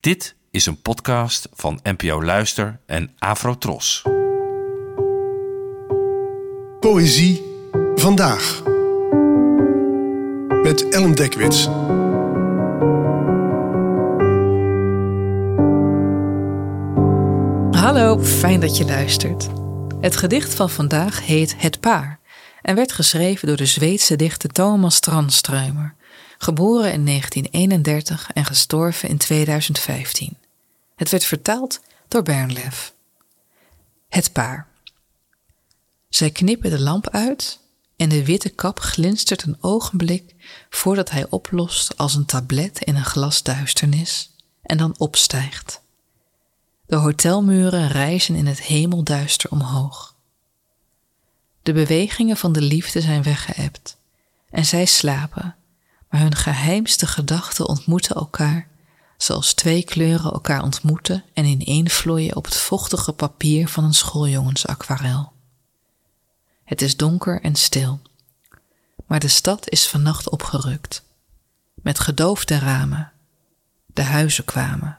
Dit is een podcast van NPO Luister en Afrotros. Poëzie vandaag. Met Ellen Dekwits. Hallo, fijn dat je luistert. Het gedicht van vandaag heet Het Paar en werd geschreven door de Zweedse dichter Thomas Tranströmer, geboren in 1931 en gestorven in 2015. Het werd vertaald door Bernlef. Het Paar. Zij knippen de lamp uit en de witte kap glinstert een ogenblik voordat hij oplost als een tablet in een glas duisternis en dan opstijgt. De hotelmuren rijzen in het hemelduister omhoog. De bewegingen van de liefde zijn weggeëpt en zij slapen, maar hun geheimste gedachten ontmoeten elkaar, zoals twee kleuren elkaar ontmoeten en ineenvloeien op het vochtige papier van een schooljongensaquarel. Het is donker en stil, maar de stad is vannacht opgerukt, met gedoofde ramen. De huizen kwamen.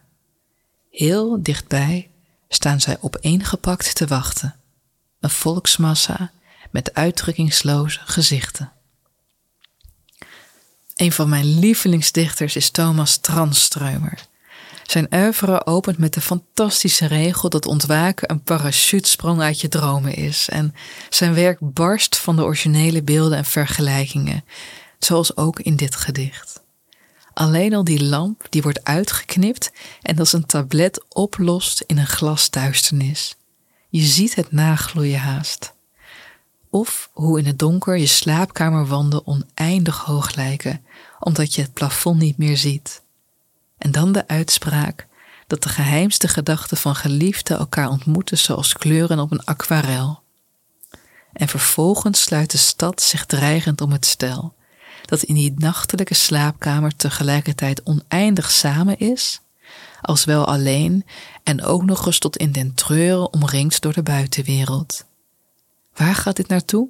Heel dichtbij staan zij opeengepakt te wachten, een volksmassa met uitdrukkingsloze gezichten. Een van mijn lievelingsdichters is Thomas Tranströmer. Zijn oeuvre opent met de fantastische regel dat ontwaken een parachutesprong uit je dromen is. En zijn werk barst van de originele beelden en vergelijkingen, zoals ook in dit gedicht. Alleen al die lamp die wordt uitgeknipt en als een tablet oplost in een glas duisternis. Je ziet het nagloeien haast. Of hoe in het donker je slaapkamerwanden oneindig hoog lijken, omdat je het plafond niet meer ziet. En dan de uitspraak dat de geheimste gedachten van geliefden elkaar ontmoeten zoals kleuren op een aquarel. En vervolgens sluit de stad zich dreigend om het stel, dat in die nachtelijke slaapkamer tegelijkertijd oneindig samen is, als wel alleen en ook nog eens tot in den treuren omringd door de buitenwereld. Waar gaat dit naartoe?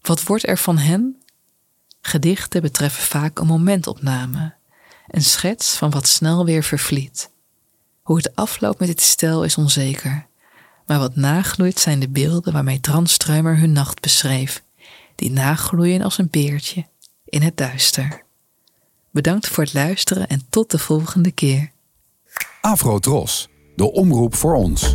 Wat wordt er van hen? Gedichten betreffen vaak een momentopname, een schets van wat snel weer vervliet. Hoe het afloopt met dit stel is onzeker, maar wat nagloeit zijn de beelden waarmee Tranströmer hun nacht beschreef, die nagloeien als een beertje in het duister. Bedankt voor het luisteren en tot de volgende keer. Afro Tros, de omroep voor ons.